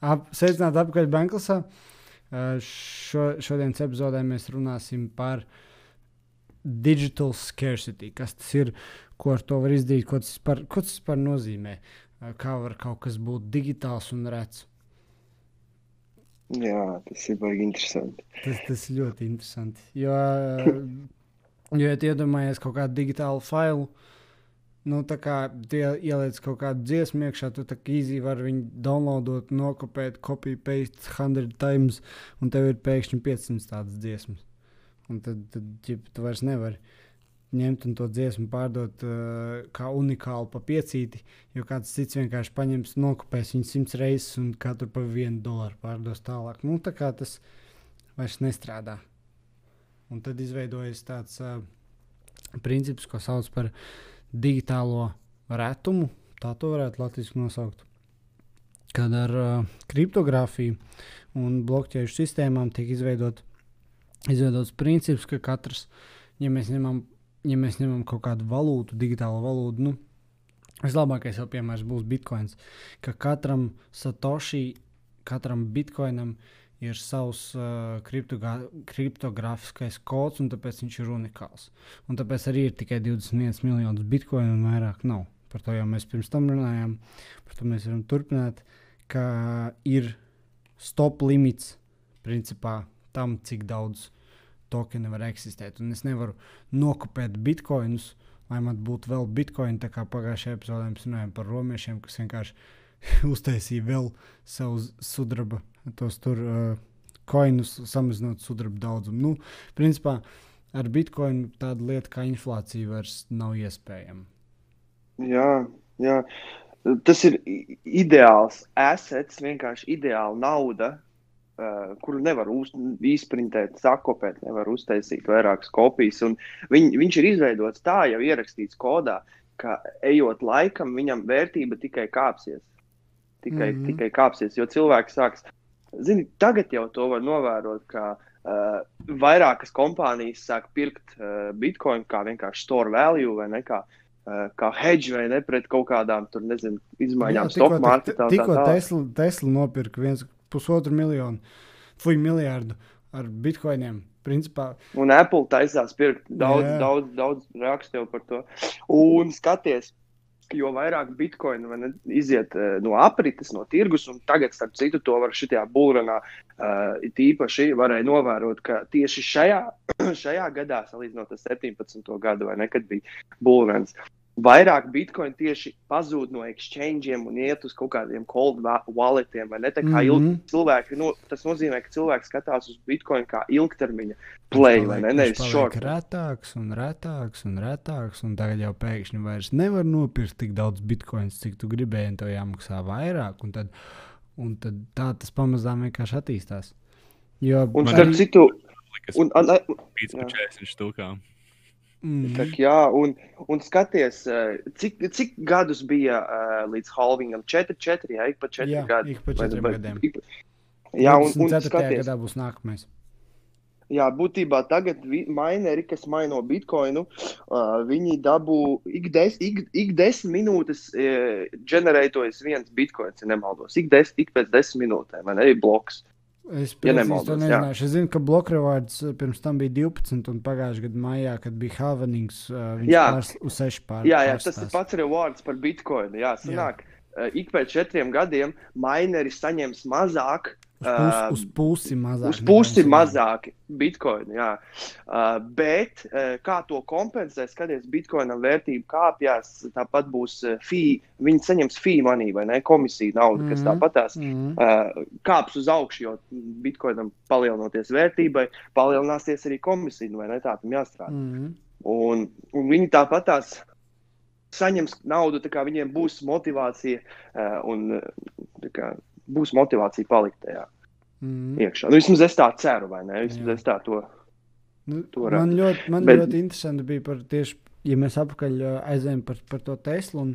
ap, sveicināt apakaļ Banklasā. Uh, šo, šodienas epizodē mēs runāsim par digital scarcity. Kas tas ir, ko ar to var izdarīt, ko tas par, ko tas par nozīmē, uh, kā var kaut kas būt digitāls un rets. Jā, tas ir baigi interesanti. Tas, tas ir ļoti interesanti. Jo, jo ja iedomājies kaut kādu digitālu failu, nu, tā kā tie ieliec kaut kādu dziesmu iekšā, tu tā kā īzī vari viņu downloadot, nokopēt, copy paste 100 times, un tev ir pēkšņi 500 tādas dziesmas. Un tad, tad ģip, tu vairs nevari ņemt un to dziesmu pārdot uh, kā unikālu pa piecīti, jo kāds cits vienkārši paņems, nokopēs viņu simts reizes un katru pa vienu dolāru pārdos tālāk. Nu, tā kā tas vairs nestrādā. Un tad izveidojas tāds uh, princips, ko sauc par digitālo retumu, tā to varētu latviešu nosaukt. Kad ar uh, kriptogrāfiju un blokķēžu sistēmām tiek izveidot, izveidots princips, ka katrs, ja mēs ņemam ja mēs ņemam kaut kādu valūtu, digitālu valūtu, nu, vislabākais jau piemērs būs bitkoins. Ka katram satoshi, katram bitkoinam ir savs uh, kriptogrāfiskais kods, un tāpēc viņš ir unikāls. Un tāpēc arī ir tikai 21 miljonus bitkoinu un vairāk nav. Par to jau mēs pirms tam runājām, par to mēs varam turpināt, ka ir stop limits principā tam, cik daudz tokeni var eksistēt. Un es nevaru nokopēt bitkoinus, lai man būtu vēl bitkoini. Tā kā pagājušajā epizodē mēs runājām par romiešiem, kas vienkārši uztaisīja vēl savu sudraba, tos tur uh, koinus, samazinot sudraba daudzumu. Nu, principā ar bitkoinu tāda lieta kā inflācija vairs nav iespējama. Jā, jā. Tas ir ideāls assets, vienkārši ideāla nauda, uh, kuru nevar uz, izprintēt, sakopēt, nevar uztaisīt vairākas kopijas. Viņ, viņš ir izveidots tā, jau ierakstīts kodā, ka ejot laikam, viņam vērtība tikai kāpsies. Tikai, mm -hmm. tikai kāpsies, jo cilvēks sāks. Zini, tagad jau to var novērot, ka uh, vairākas kompānijas sāk pirkt uh, bitkoinu kā vienkārši store value vai ne kā, uh, kā hedge vai ne pret kaut kādām tur, nezinu, izmaiņām stock marketā. Tikko Tesla, Tesla nopirka viens pusotru miljonu, fuj, miljardu ar bitkoiniem. Principā. Un Apple taisās pirkt daudz, Jā. daudz, daudz rakstu par to. Un skaties, jo vairāk bitkoinu ne, iziet uh, no aprites, no tirgus, un tagad, starp citu, to var šajā būrānā uh, īpaši varēja novērot, ka tieši šajā, šajā gadā, salīdzinot ar 17. gadu, vai ne, kad bija būrāns, vairāk bitkoinu tieši pazūd no exchangeiem un iet uz kaut kādiem cold walletiem. Ne, mm -hmm. cilvēki, nu, tas nozīmē, ka cilvēki skatās uz bitkoinu kā ilgtermiņa play, vai ne? Nevis short. Retāks un retāks un retāks, un tagad jau pēkšņi vairs nevar nopirkt tik daudz bitkoinu, cik tu gribēji, un tev jāmaksā vairāk. Un tad, un tad tā tas pamazām vienkārši attīstās. Jo, un starp citu, un, un, un, 40 stūkām. Mm. Tak, jā, un, un skaties, eh, cik, cik gadus bija uh, līdz halvingam? 4, 4, jā, ik pa 4 jā, gadi. Ik pa 4 Vai, gadiem. Ik, jā, un, un skaties. gadā būs nākamais. Jā, būtībā tagad mineri, kas maino bitkoinu, uh, viņi dabū ik, des, ik, ik desmit minūtes uh, ģenerētojas viens bitkoins, ja nemaldos. Ik, des, ik pēc desmit minūtēm, vai ne, ir bloks. Es ja nemaldos, to nezināšu. Jā. Es zinu, ka Blokrevārds eh, pirms tam bija 12, un pagājušajā gadā maijā, kad bija Havanings, uh, viņš pārs, uz 6 pār. Jā, jā, tas ir pats rewards par Bitcoin. Jā, sanāk, jā. Uh, ik pēc četriem gadiem mineri saņems mazāk Uz, pus, uh, uz pusi mazāk. Uz pusi mazāk bitkoinu, jā. Uh, bet uh, kā to kompensēt, skaties, bitkoinam vērtība kāpjas, tāpat būs fee, viņi saņems fee money vai ne, komisija nauda, mm -hmm. kas Mhm, tāpatās uh, kāps uz augšu, jo bitkoinam palielinoties vērtībai, palielināsies arī komisija, vai ne, tā tam jāstrādā. Mm -hmm. Un, un viņi tāpatās saņems naudu, tā kā viņiem būs motivācija uh, un uh, tā kā, būs motivācija palikt tajā Mm. iekšā. Nu, vismaz es tā ceru, vai ne? Vismaz Jā. es tā to. Nu, To man redzu. ļoti, man Bet- ļoti interesanti bija par tieši, ja mēs apakaļ ā, aizējām par, par to Teslu un,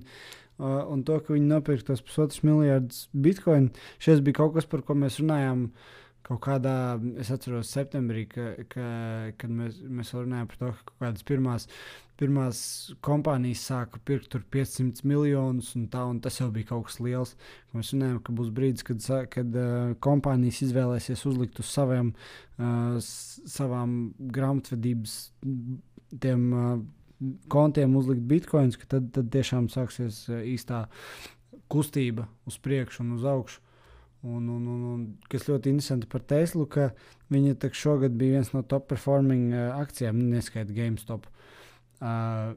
ā, un to, ka viņi nopirka tos pusotrus miljardus bitkoinu. Šis bija kaut kas, par ko mēs runājām kaut kādā, es atceros, septembrī, ka, ka, kad mēs, mēs runājām par to, ka kaut kādas pirmās, pirmās kompānijas sāka pirkt tur 500 miljonus, un, tā, un tas jau bija kaut kas liels. Mēs runājām, ka būs brīdis, kad, kad uh, kompānijas izvēlēsies uzlikt uz saviem, uh, savām grāmatvedības tiem, uh, kontiem uzlikt bitkoins, ka tad, tad tiešām sāksies uh, īstā kustība uz priekšu un uz augšu. Un, un, un, un kas ļoti interesanti par Teslu, ka viņa šogad bija viens no top performing uh, akcijām, neskaidrs GameStop. Uh,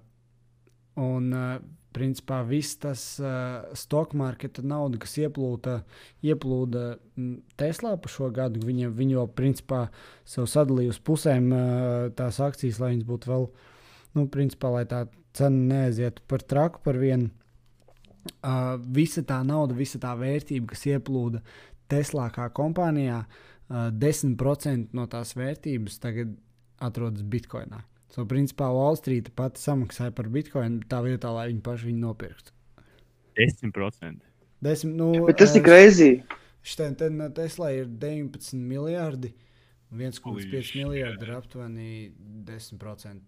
un, uh, principā, viss tas uh, stock marketa nauda, kas ieplūda, ieplūda mm, Teslā pa šo gadu, viņa, viņa jau principā sev sadalīja uz pusēm uh, tās akcijas, lai viņas būtu vēl, nu, principā, lai tā cena neaizietu par traku par vienu. Uh, visa tā nauda, visa tā vērtība, kas ieplūda Teslā kā kompānijā, uh, 10% no tās vērtības tagad atrodas Bitcoinā. So, principā, Wall Street pati samaksāja par Bitcoinu tā vietā, lai viņi paši viņu nopirktu. 10%. Desmit, nu, Bet tas eh, ir greizi. Šitien te no Tesla ir 19 miljardi. 1,5 Holy miljardi ir aptuveni 10%.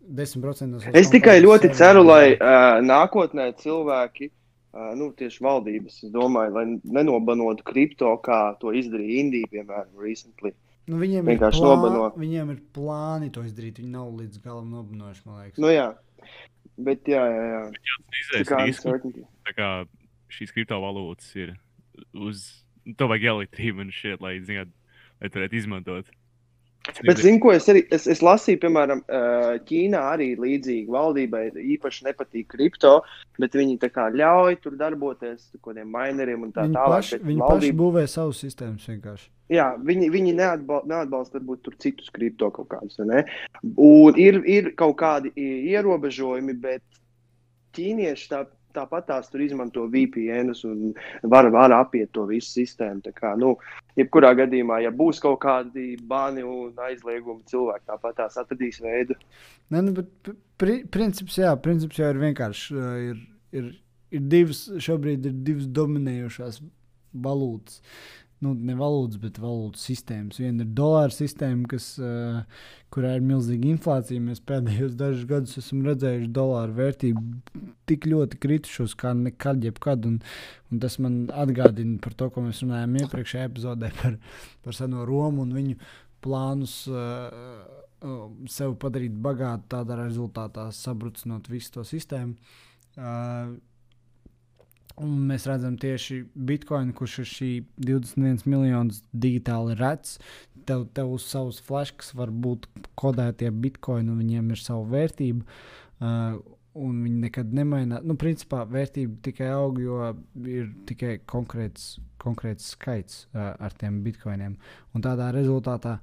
10% no Es tikai ļoti ceru, lai uh, nākotnē cilvēki, uh, nu, tieši valdības, es domāju, lai nenobanotu kripto, kā to izdarīja Indija, piemēram, recently. Nu, viņiem, ir plā, nobano. viņiem ir plāni to izdarīt. Viņi nav līdz galam nobanojuši, man liekas. Nu, jā. Bet, jā, jā, jā. Tā Izraisa kā risku, uncertainty. tā kā šīs kriptovalūtas ir uz, to vajag elektrību un šeit, lai, zināt, lai tu varētu izmantot. Bet, zinu, ko es arī es, es lasīju, piemēram, Ķīnā arī līdzīgi valdībai īpaši nepatīk kripto, bet viņi tā kā ļauj tur darboties kaut kādiem mineriem un tā Viņi tālāk. paši, bet viņi paši valdība- būvē savus sistēmas vienkārši. Jā, viņi, viņi neatbal, neatbalsta varbūt tur citus kripto kaut kādus. vai ne? Un ir, ir kaut kādi ierobežojumi, bet ķīnieši tā, tāpat tās tur izmanto VPNus un var, var apiet to visu sistēmu. Tā Kā, nu, jebkurā gadījumā, ja būs kaut kādi bani un aizliegumi, cilvēki tāpat tās atradīs veidu. Nē, nu, bet pri, princips, jā, princips jau ir vienkārši. uh, Ir, ir, ir divas, šobrīd ir divas dominējošās valūtas. Nu, ne valūtas, bet valūtas sistēmas. Viena ir dolāra sistēma, kas, uh, kurā ir milzīga inflācija. Mēs pēdējos dažus gadus esam redzējuši dolāru vērtību tik ļoti kritušos kā nekad, jebkad. Un, un tas man atgādina par to, ko mēs runājām iepriekšējā epizodē par, par seno Romu un viņu plānus. Uh, uh, sev padarīt bagātu, tādā rezultātā sabrucinot visu to sistēmu. Uh, un mēs redzam tieši Bitcoin, kurš ir šī 21 miljonus digitāli redzams. Tev, tev uz savas flashkas var būt kodētie bitkoini, un viņiem ir sava vērtība. Uh, un viņi nekad nemainās. Nu, principā vērtība tikai aug, jo ir tikai konkrēts, konkrēts skaits uh, ar tiem bitkoiniem. Un tādā rezultātā,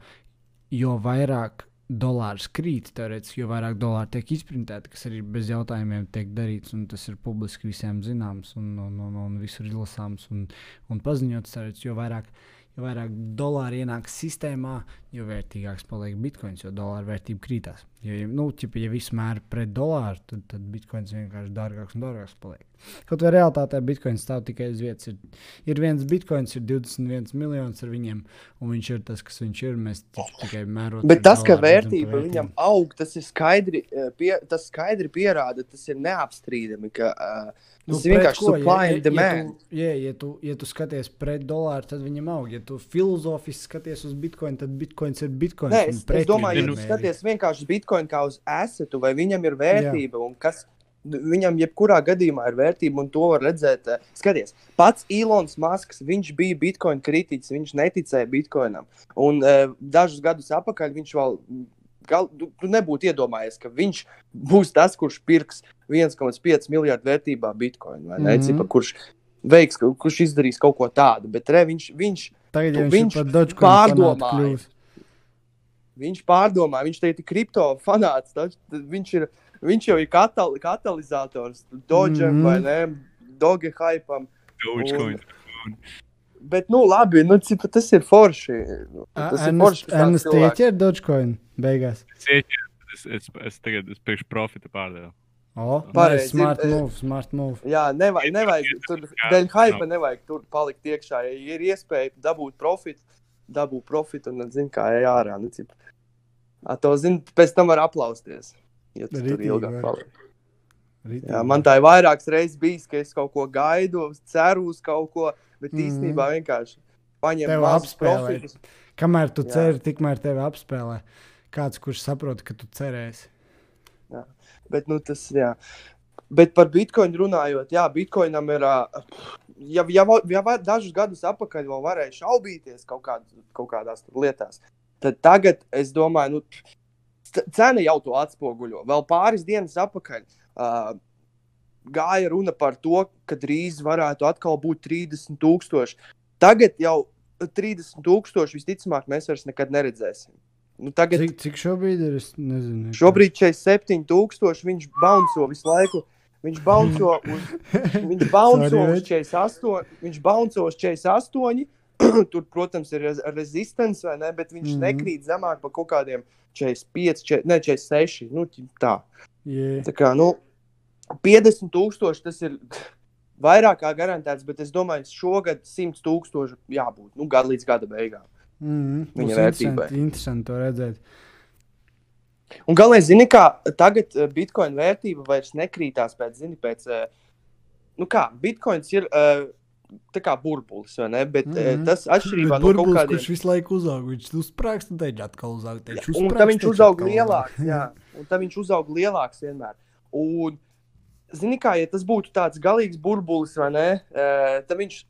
jo vairāk dolārs krīt, teorētiski, jo vairāk dolāru tiek izprintēti, kas arī bez jautājumiem tiek darīts, un tas ir publiski visiem zināms, un, un, un, un visur izlasāms un, un paziņots. Teorētiski, jo vairāk, jo vairāk dolāru ienāk sistēmā, jo vērtīgāks paliek bitkoins, jo dolāra vērtība krītās. Jo, ja, nu, ķipa, ja viss mēra pret dolāru, tad, tad bitkoins vienkārši dārgāks un dārgāks paliek. Kaut arī realitātē bitkoins stāv tikai uz vietas. Ir, ir viens bitkoins, ir 21 miljonus ar viņiem, un viņš ir tas, kas viņš ir. Mēs tikai mērojam. Bet tas, ka vērtība viņam aug, tas ir skaidri, eh, pie, tas skaidri pierāda, tas ir neapstrīdami. Ka, uh, Nu, tas ir vienkārši supply and ja, demand. Ja tu, ja, ja, tu, ja tu skaties pret dolāru, tad viņam aug. Ja tu filozofiski skaties uz bitkoinu, tad bitkoins ir bitkoins. Nē, es, es domāju, ir. skaties vienkārši uz bitkoinu kā uz assetu, vai viņam ir vērtība, un kas viņam jebkurā gadījumā ir vērtība, un to var redzēt. eh, Skaties, pats Ilons Masks, viņš bija bitkoina kritiķis, viņš neticēja bitkoinam. Un uh, dažus gadus atpakaļ viņš vēl. Gal, tu, tu nebūtu iedomājies, ka viņš būs tas, kurš pirks 1,5 miljardu vērtībā bitkoinu, vai ne? Mhm. Cipa, kurš veiks, ka- kurš izdarīs kaut ko tādu. Bet re, viņš, viņš, Tagad, ja viņš, viņš viņš par Dogecoin pārdomāja. kļūs. Viņš pārdomā, viņš te ir kripto fanāts. Tad, tad viņš, ir, viņš jau ir katal, katalizators Dodgeam Mhm. mm -hmm. vai ne? Doge hypam. Dogecoin. Bet, nu, labi, nu, cipa, tas ir forši. Nu, Tas ir forši. ka Ernsts cilvēks- ieķer Dogecoin beigās. Es, ieķeru, es, es, es tagad es priekš profita pārdevu. O, Pareizi, smart ir, eh, move, smart move. Jā, nevajag, nevajag tur dēļ hype, nevajag tur palikt iekšā. Ja ir iespēja dabūt profitu, dabūt profitu un zina, kā ej ārā. Nu, cip. To zina, pēc tam var aplausties. Ja tu tur Ritīgi ilgāk var. paliek. Ritīgi. Jā, man tā ir vairākas reizes bijis, ka es kaut ko gaidu, ceru uz kaut ko, bet Mhm. īstenībā vienkārši paņem Tev mazus profitus. Kamēr tu Jā. ceri, tikmēr tevi apspēlē. Kāds, kurš saprot, ka tu cerēsi. Bet, nu, tas, jā. Bet par bitkoinu runājot, jā, bitkoinam ir. ā, Ja, ja, ja dažus gadus atpakaļ vēl varēja šaubīties kaut, kād, kaut kādās lietās, tad tagad es domāju, nu, cena jau to atspoguļo. Vēl pāris dienas atpakaļ uh, gāja runa par to, ka drīz varētu atkal būt 30,000. Tagad jau 30,000 visticamāk mēs vairs nekad neredzēsim. Nu, tagad, Cik, cik šobrīd ir? Es nezinu. Šobrīd 47,000 viņš bounco visu laiku. Viņš bounco uz, viņš bounco uz već. 48. Viņš bounco uz 48. Tur, protams, ir rezistence, vai ne? Bet viņš mm. -hmm. nekrīt zemāk par kaut kādiem 45, 4, ne 46. Nu, tā. Yeah. tā kā, nu, 50,000 tas ir vairāk kā garantēts, bet es domāju, ka šogad 100,000 jābūt nu, gadu līdz gada beigām. Mm, Viņa būs vērtībai. interesanti, to redzēt. Un galvenais, zini, kā tagad eh, bitkoina vērtība vairs nekrītās pēc, zini, pēc, eh, nu kā, bitkoins ir eh, tā kā burbulis, vai ne? Bet mm. -hmm. tas atšķirībā Bet no kaut burbulis, kādiem. Kurš visu laiku uzaug, viņš uzsprāgst, un tad atkal uzaug. Teič, Un uzsprāgst, tad viņš uzaug lielāks, jā. Un tad viņš uzaug lielāks vienmēr. Un, zini, kā, ja tas būtu tāds galīgs burbulis, vai ne, eh, tad viņš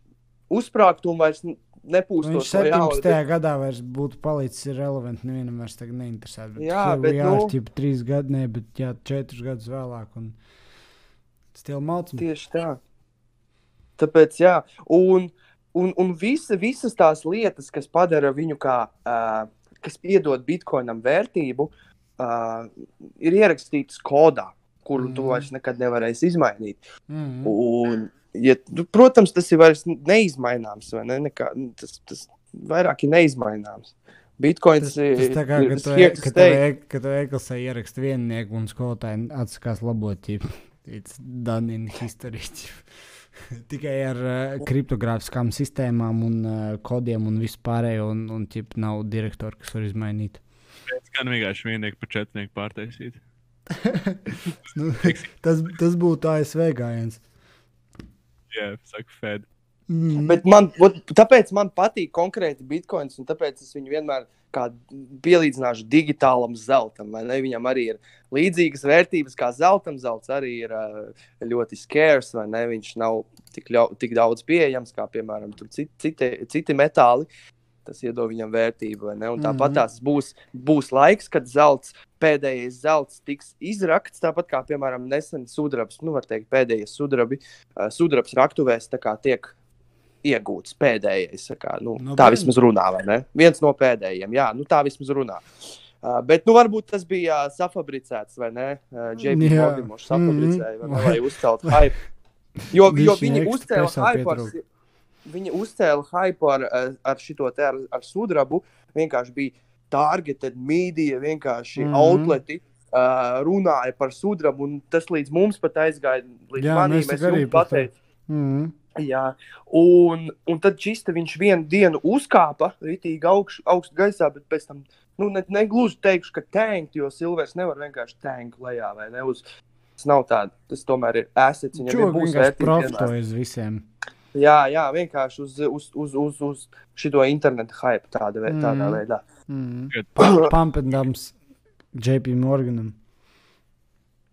uzsprāgtu un vairs nepūstos. Viņš no jauna, 17. bet- gadā vairs būtu palicis irrelevant. Nevienam vairs tagad neinteresē. Bet Jā, bet, are, nu- ķip, trīs gadi, ne, bet jā, četrus gadus vēlāk. Un... Stila mācība. Tieši tā. Tāpēc, jā, un, un, un visa, visas tās lietas, kas padara viņu kā, uh, kas piedod bitkoinam vērtību, uh, ir ierakstītas kodā, kuru mm. tu Mhm. vairs nekad nevarēsi izmainīt. Mm. Un, ja, nu, protams, tas ir vairs neizmaināms, vai ne? Nekā, tas, tas vairāk ir neizmaināms. Bitcoins Tas, tas tā kā, ir to kad tu, stay. e- ieraksti viennieku un skolotāji atsakās labot, it's done in history. Tikai ar uh, kriptogrāfiskām sistēmām un uh, kodiem un vispārējo, un, un ķip, nav direktora, kas var izmainīt. Es gan vienkārši viennieku par četrnieku pārtaisīt. Nu, tas, tas būtu ASV gājiens. Jā, saka, Fed. Mm. Bet man, vot, tāpēc man patīk konkrēti bitkoins, un tāpēc es viņu vienmēr kā pielīdzināšu digitālam zeltam. vai ne? Viņam arī ir līdzīgas vērtības kā zeltam. Zelts arī ir uh, ļoti scarce, vai ne? Viņš nav tik, ļau, tik daudz pieejams kā, piemēram, tur citi, citi, citi metāli. Tas iedod viņam vērtību, vai tāpat Mhm. tās būs, būs laiks, kad zelts, pēdējais zelts tiks izrakts. Tāpat kā, piemēram, nesen sudrabs, nu, var teikt, pēdējie sudrabi, uh, sudrabs raktuvēs tā kā tiek iegūts pēdējais. Kā, nu, No no tā vismaz runā, vai ne? Viens no pēdējiem, jā, nu, tā vismaz runā. Uh, bet, nu, varbūt tas bija uh, safabricēts, vai ne? Uh, JP Jā. Morgan mums safabricēja, vai Mhm. uzceltu hype. Jo, jo viņi uzcēla hype viņi uzcēla hype ar, uh, ar šo te ar, ar sudrabu. Vienkārši bija targeted media, vienkārši mm. -hmm. outleti. Uh, runāja par sudrabu, un tas līdz mums pat aizgāja. Līdz Jā, manim, mēs arī pateicu, Mm. Jā, un, un tad čista viņš vienu dienu uzkāpa rītīgi augš, augstu gaisā, bet pēc tam nu, ne, negluži teikšu, ka tankt, jo Silvers nevar vienkārši tankt lejā vai ne uz. Tas nav tāds, tas tomēr ir assets. Viņam ir Čūka būs vērtīgi vienmēr. profitoja uz visiem. Jā, jā, vienkārši uz, uz, uz, uz, uz šito internetu hype tāda, vei, tādā Mhm. veidā. Mm. Pampendams JP Morganam.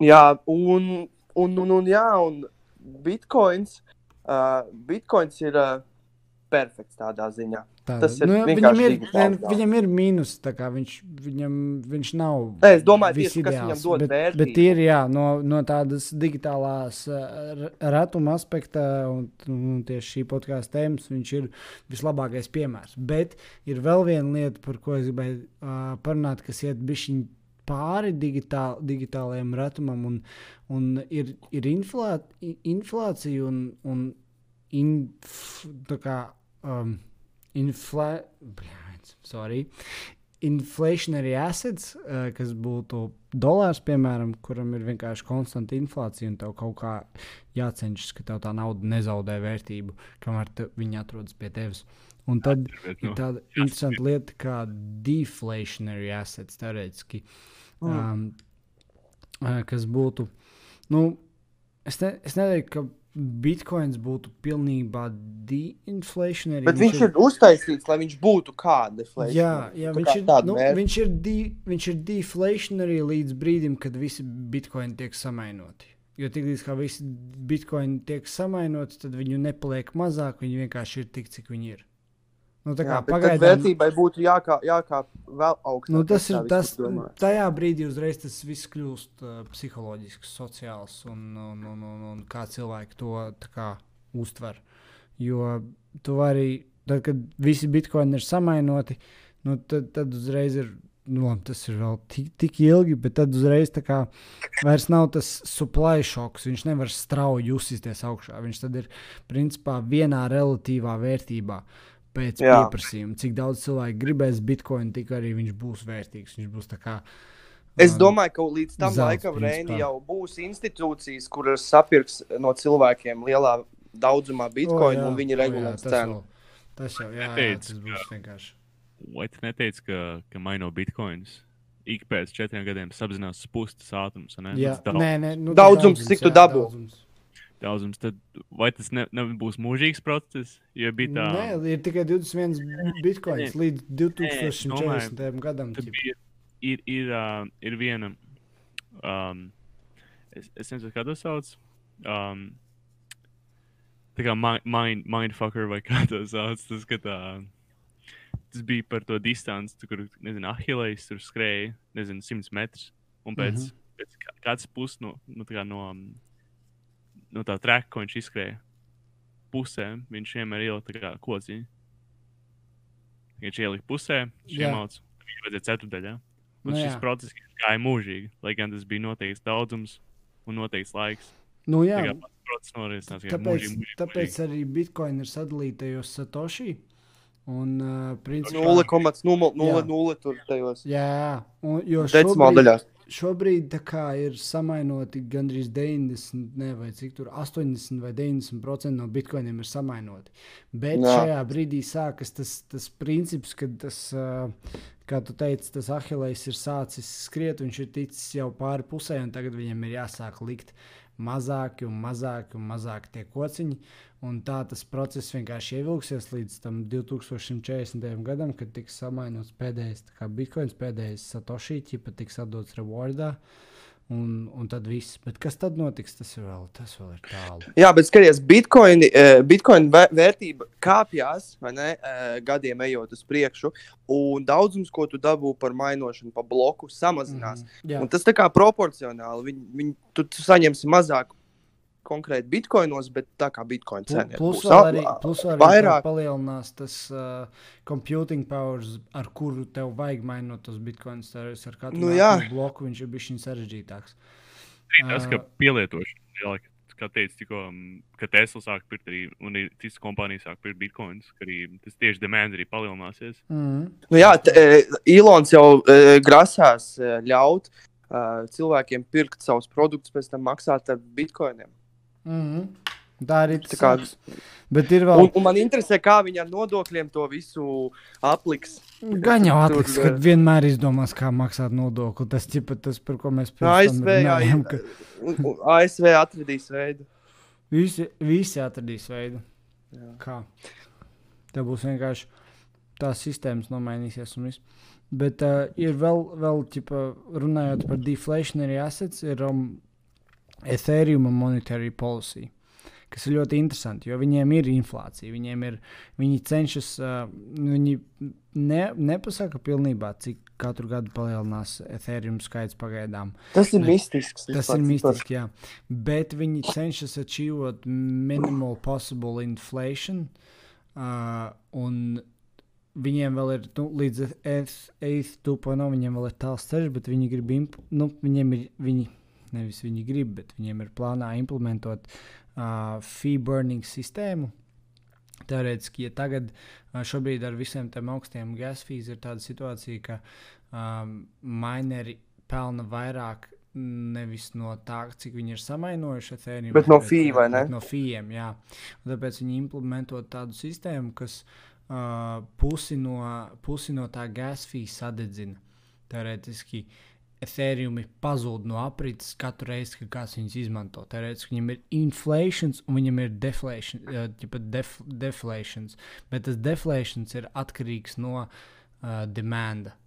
Jā, un, un, un, un, jā, un bitkoins, uh, bitkoins ir uh, perfekts tādā ziņā. Tā, Tas ir nu, viņam, ir, ne, viņam ir mīnus. Viņš, viņam, viņš nav. Nē, es domāju, tieši, visideāls, kas viņam dod bet, vērtību. Bet ir jā, no, no tādas digitālās uh, retuma aspekta, un, un tieši šī podkāstu tēmas, viņš ir vislabākais piemērs. Bet ir vēl viena lieta, par ko es gribēju uh, parunāt, kas iet bišķiņ pāri digitāl, digitālajiem retumam, un, un ir, ir inflā, inflācija un, un inf, tā kā, um, inflā, bļāc, sorry, inflationary assets, uh, kas būtu dolārs, piemēram, kuram ir vienkārši konstanta inflācija, un tev kaut kā jācenšas, ka tev tā nauda nezaudē vērtību, kamēr te, viņi atrodas pie tevis. Un tad Bet, ir nu, tāda interesanta lieta, kā deflationary assets, teorētiski, um, uh, kas būtu. Nu, es, ne, es neteiktu, ka bitkoins būtu pilnībā deinflationary. Bet viņš ir uztaisīts, lai viņš būtu kāda deflācija. Jā, jā Tā viņš, kā ir, nu, mērķa. viņš, ir de, viņš ir deflationary līdz brīdim, kad visi bitkoini tiek samainoti. Jo tiklīdz kā visi bitkoini tiek samainoti, tad viņu nepaliek mazāk, viņi vienkārši ir tik, cik viņi ir. Nu, tā kā Jā, pagaidām, vērtībai būtu jākā, jākāp vēl augstāk. nu, tas ir tas, tajā brīdī uzreiz tas viss kļūst uh, psiholoģisks, sociāls un, un, un, un, un kā cilvēki to kā, uztver. Jo tu vari, tad, kad visi bitkoini ir samainoti, nu, tad, tad uzreiz ir. Nu, labi, tas ir vēl tik, tik ilgi, bet tad uzreiz tā kā vairs nav tas supply šoks. Viņš nevar strauji justies augšā. Viņš tad ir principā vienā relatīvā vērtībā pēc Jā. pieprasījuma. Cik daudz cilvēku gribēs bitkoinu, tik arī viņš būs vērtīgs. Viņš būs kā. Es um, domāju, ka līdz tam zelts laikam. Reini jau būs institūcijas, kuras sapirks no cilvēkiem lielā daudzumā bitkoinu, O, jā, un viņi jā, regulēs tas cenu. Tas jau jā, jā, Neteicu, tas būs vienkārši. Vai tu neteici, ka, ka maino bitkoinus? Ik pēc četriem gadiem apzinās pustas ātrums. Ne? Jā, nē, nē, nu, Daudzums, tas cik tu jā, dabū? Daudzums. Tad vai tas ne, nebūs mūžīgs process? Jo bija tā, Nē, ir tikai 21 bitkoins līdz domāju. 2040. gadam. tad ķip. bija, ir, ir, uh, ir viena. Um, es, es nezinu, kā to sauc. Um, tā kā mi- mind, mindfucker vai kā to sauc. Tas, ka tā, tas bija par to distanci, kur, nezinu, ahilējs tur skrēja, nezinu, 100 metrus. Un pēc, mm. -hmm. pēc kā- kāds puses no, nu, no, no tā treka, ko viņš izskrēja, pusē viņš vienmēr ielika tā kā kociņu. Viņš ielika pusē, iemācīja, viņam vajadzēja ceturdaļā. Un Nu nu, šis jā. process gāja mūžīgi, lai gan tas bija noteikts daudzums un noteikts laiks. Nu, jā, process norisinās tāpēc, mūžīgi, mūžīgi, tāpēc mūžīgi. arī bitkoini ir sadalīti tajos satoshi. Un, uh, principā, 0,00 tur tajos Jā, un, jo šobrīd. Šobrīd ir samainoti gandrīz 90, ne, vai cik tur 80 vai 90% no bitkoiniem ir samainoti. Bet Jā. Jā. šajā brīdī sākas tas, tas princips, kad tas, kā tu teici, tas ahilējs ir sācis skriet, viņš ir ticis jau pāri pusē, un tagad viņam ir jāsāk likt mazāki un mazāki un mazāki tie kociņi. Un tā tas process vienkārši ievilksies līdz tam 2040. gadam, kad tiks samainots pēdējais bitkoins, pēdējais satoshi, ķipa tiks atdots rewardā. Un, un tad viss. Bet kas tad notiks? Tas ir vēl, tas vēl ir tālu. Jā, bet skaties, bitkoini, eh, bitkoina vē- vērtība kāpjas ne, eh, gadiem ejot uz priekšu, un daudzums, ko tu dabū par mainošanu pa bloku, samazinās. Jā, Un tas tā kā proporcionāli. Viņi, viņi, tu, tu saņemsi mazāk konkrēti bitkoinos, bet tā kā bitkoina cena Plus būs vēl ap- arī, plus arī vairāk. palielinās tas uh, computing powers, ar kuru tev vajag mainot tos bitkoinus. Ar ar katru Nu bloku viņš ir bijis sarežģītāks. Arī tas, ka Ā. pielietošana, jā, kā teicu, tikko, mm, ka Tesla sāk pirkt arī, un arī citas kompānijas sāk pirkt bitkoinus, ka arī tas tieši demand arī palielināsies. Mm. Nu, jā, e, Ilons jau e, grasās e, ļaut e, cilvēkiem pirkt savus produktus, pēc tam maksāt ar bitkoiniem. Mm. Tā arī Tā kā- tas ir. Bet ir vēl Un, un man interesē, kā viņi ar nodokļiem to visu apliks. Gan jau Tur, atliks, eh, kad vienmēr izdomās, kā maksāt nodokli. Tas ir tas, par ko mēs ka un- un ASV atradīs veidu. Visi, visi atradīs veidu, Jā. kā. Tev būs vienkārši tās sistēmas nomainīsies un viss. Bet uh, ir vēl, vēl ķipa, runājot par deflationary assets, ir um, Ethereum monetary policy. Kas ir ļoti interesanti, jo viņiem ir inflācija. Viņiem ir, viņi cenšas, uh, viņi ne, nepasaka pilnībā, cik katru gadu palielinās Ethereum skaits pagaidām. Tas ir Ne. mistisks. Tas ir cipars. mistiski, jā. Bet viņi cenšas achievot minimal possible inflation. Uh, un viņiem vēl ir nu, līdz 8,2.0. Viņiem vēl ir tāls ceļš, bet viņi grib, imp- nu, viņiem ir, viņi, nevis viņi grib, bet viņiem ir plānā implementot uh, fee burning sistēmu. Teorētiski, ja tagad šobrīd ar visiem tiem augstiem gas fees ir tāda situācija, ka um, mineri pelna vairāk nevis no tā, cik viņi ir samainojuši Ethereum, Bet no fee, vai ne? No fijiem, jā. Un tāpēc viņi implementē tādu sistēmu, kas uh, pusi, no, pusi no tā gas fee sadedzina. Teorētiski Ethereum pazūd no aprites katru reizi, kad kāds viņus izmanto. Teorētiski viņam ir inflācijas un viņam ir deflation, uh, def, deflations. Bet tas deflations ir atkarīgs no uh, demanda.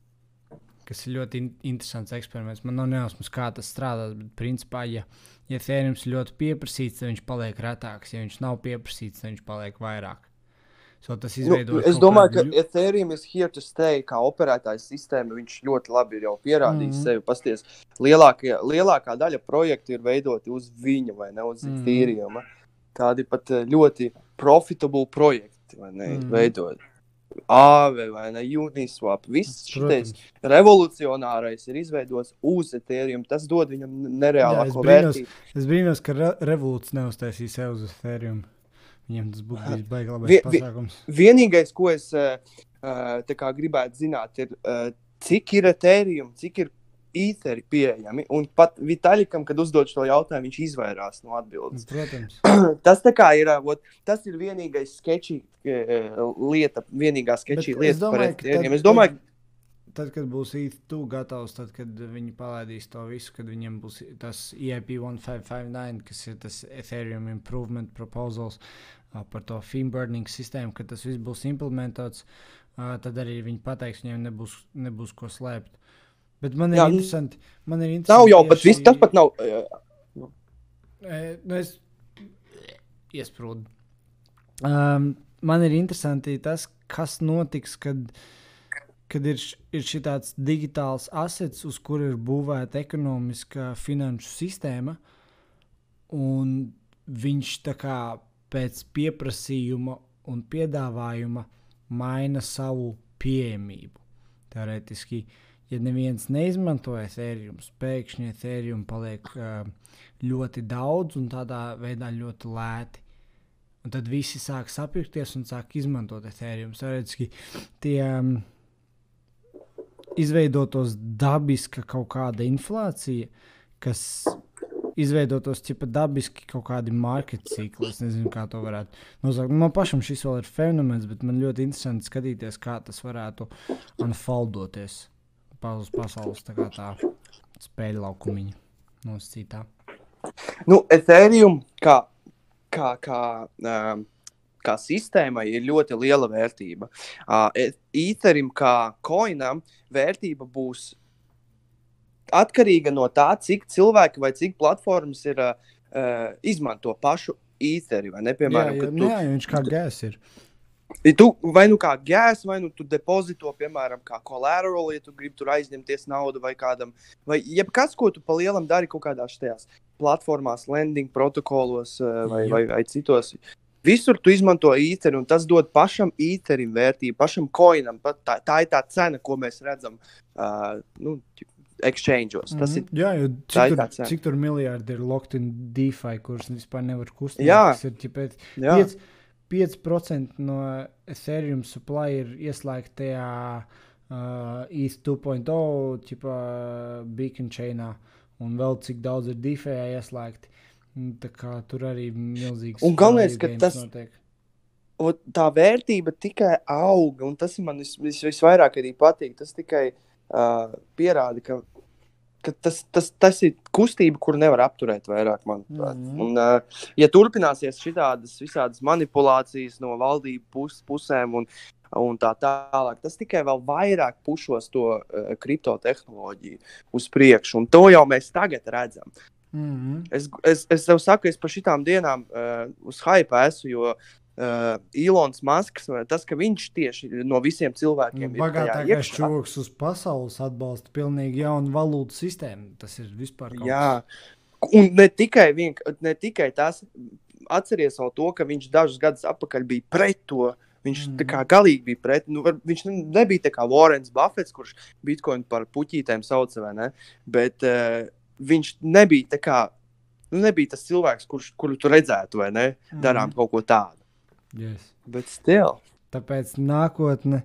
Kas ir ļoti in interesants eksperiments. Man nav nejausmas, kā tas strādās. Bet, principā, ja, ja Ethereum ir ļoti pieprasīts, tad viņš paliek retāks. Ja viņš nav pieprasīts, tad viņš paliek vairāk. So, tas Nu, izveido es domāju, ka Ethereum ir here to stay kā operētājs sistēma. Viņš ļoti labi ir jau pierādījis mm. -hmm. sevi. Pasties, lielākie, lielākā daļa projektu ir veidoti uz viņa vai ne uz mm -hmm. Ethereum. Tādi pat eh, ļoti profitable projekti, vai ne? Mm. -hmm. Veidot. Āve vai ne? Uniswap. Viss šis revolucionārais ir izveidots uz Ethereum. Tas dod viņam nereālāko vērtību. Es brīnos, ka re revolūcija neuztaisīja sev uz Ethereum. Viņam tas būtu bijis baigi labs Vi- vi- pasākums. Vienīgais, ko es uh, kā gribētu zināt, ir, uh, cik ir Ethereum, cik ir īteri pieejami. Un pat Vitaļikam, kad uzdod šo jautājumu, viņš izvairās no atbildes. Protams. tas ir, ot, tas ir vienīgais sketčī lieta, vienīgā sketčī es lieta par domāju, ka tad- Es domāju, Tad, kad būs īstenībā gatavs, tad, kad viņi palaidīs to visu, kad viņiem būs tas EIP 1559, kas ir tas Ethereum Improvement Proposals uh, par to theme burning sistēmu, kad tas viss būs implementēts, tad arī viņi pateiks, viņiem nebūs, nebūs ko slēpt. Bet man ir Jā, nu, interesanti. Man ir nav interesanti jau pat tieši- viss, tas pat nav. E, Nu, es iesprūdu. Um, man ir interesanti tas, kas notiks, kad, kad ir, ir šis digitāls asets, uz kura ir būvēta ekonomiska finanšu sistēma, un viņš tā kā pēc pieprasījuma un piedāvājuma maina savu pieejamību. Teorētiski, ja neviens neizmanto Ethereum, pēkšņi Ethereum paliek uh, ļoti daudz un tādā veidā ļoti lēti. Un tad visi sāk sapirkties un sāk izmantot Ethereum. Teorētiski tie um, izveidotos dabiska kaut kāda inflācija, kas izveidotos tipa dabiski kaut kādi market cikli. Es nezinu, kā to varētu nosaukt. Man pašam šis vēl ir fenomens, bet man ļoti interesanti skatīties, kā tas varētu unfoldoties uz pasaules tā tā spēļu laukumiņa nosacītā. Nu, Ethereum kā, kā, kā, um, kā sistēmai ir ļoti liela vērtība. Uh, Ethereum kā koinam vērtība būs atkarīga no tā, cik cilvēki vai cik platformas ir uh, izmanto pašu ne? Piemēram, jā, jā, tu, jā, viņš kā gēs ir. Tu vai nu kā gēs, vai nu tu depozito, piemēram, kā collateral, ja tu gribi tur aizņemties naudu vai kādam, vai jebkas, ko tu pa lielam dari kaut kādās tajās platformās, lending protokolos vai, vai, vai citos. Visur tu izmanto īsteni, un tas dod pašam īstenim vērtību, pašam koinam. Tā, tā ir tā cena, ko mēs redzam uh, nu, exchangeos. Tas Mhm. ir Jā, jo cik tur, tā cena. cik tur miljardi ir locked in DeFi, kurus vispār nevar kustināt. Jā. kas Ir, ķipēt, jā, 5, 5% no Ethereum supply ir ieslēgta tajā uh, ETH 2.0 ķipa, beacon chainā, un vēl cik daudz ir DeFi ieslēgti. Tā kā tur arī milzīgs Un galvenais, ka tas- notiek. Ot, tā vērtība tikai auga, un tas man vis, vis, visvairāk arī patīk. Tas tikai uh, pierāda, ka, ka tas, tas, tas ir kustība, kuru nevar apturēt vairāk. manuprāt. Mhm. Un, uh, ja turpināsies šādas visādas manipulācijas no valdību pus, pusēm un, un tā tālāk, tas tikai vēl vairāk pušos to uh, kriptotehnoloģiju uz priekšu, un to jau mēs tagad redzam. Mm -hmm. Es, es, es tev saku, es par šitām dienām uh, uz hype esmu, jo uh, Ilons Masks, tas, ka viņš tieši no visiem cilvēkiem Nu, ir Bagātākais čūlis uz pasaules atbalsta pilnīgi jaunu valūtu sistēmu. Tas ir vispār Jā, un ne tikai, vien, ne tikai tas, atceries vēl to, ka viņš dažus gadus atpakaļ bija pret to. Viņš mm. Mhm. kā galīgi bija pret. Nu, var, viņš ne- nebija kā Warrens Buffets, kurš bitkoinu par puķītēm sauca, vai ne? Bet uh, viņš nebija kā. Nu, nebija tas cilvēks, kurš, kuru tu redzētu, vai ne? Darām Mhm. kaut ko tādu. Yes. Bet still. Tāpēc nākotne,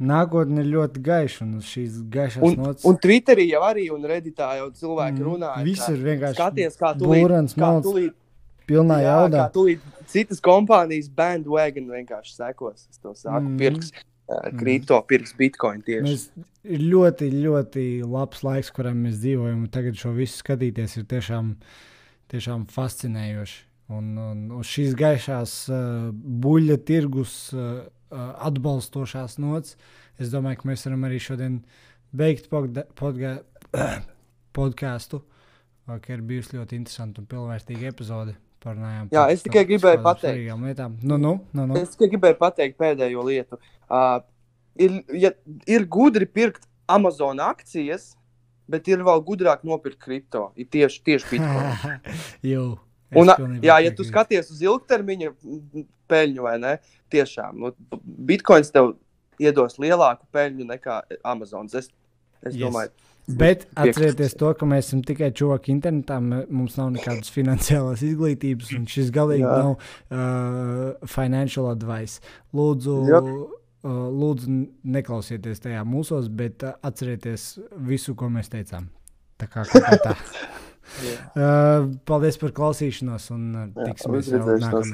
nākotne ir ļoti gaiša. Un uz šīs gaišās Un, nots un Twitterī jau arī, un Redditā jau cilvēki Mm, runāja. visur ka vienkārši Skaties, kā tūlīt, būrens kā malds tūlīt, pilnā jā, jaudā. kā tūlīt citas kompānijas bandwagon vienkārši sekos. Es to Mhm. mm. pirks uh, kripto, pirks bitcoin tieši. Mēs ir ļoti, ļoti labs laiks, kurā mēs dzīvojam. Tagad šo visu skatīties ir tiešām, tiešām fascinējoši. Un, un uz šīs gaišās uh, buļļa tirgus uh, uh, atbalstošās nots, es domāju, ka mēs varam arī šodien beigt podga- podkāstu. Ka ir bijusi ļoti interesanta un pilnvērtīga epizode. Parunājām Jā, par es tikai gribēju pateikt. Nu, nu, nu, nu. Es tikai gribēju pateikt pēdējo lietu. Uh, ir, ja, ir gudri pirkt Amazon akcijas, bet ir vēl gudrāk nopirkt kripto. Ir tieši, tieši bitcoin. Un, jā, ja tu skaties uz ilgtermiņa peļņu, vai ne? Tiešām, nu, bitkoins tev iedos lielāku peļņu nekā Amazon. Es, es Yes. domāju, Bet atcerieties to, ka mēs esam tikai čūski internetā. Mums nav nekādas finansiālās izglītības, un šis galīgi Jā. nav uh, financial advice. Lūdzu, uh, lūdzu neklausieties tajā mūsos, bet uh, atcerieties visu, ko mēs teicām. Tā kā kā tā. Uh, paldies par klausīšanos, un uh, Jā, jau redzēšanos.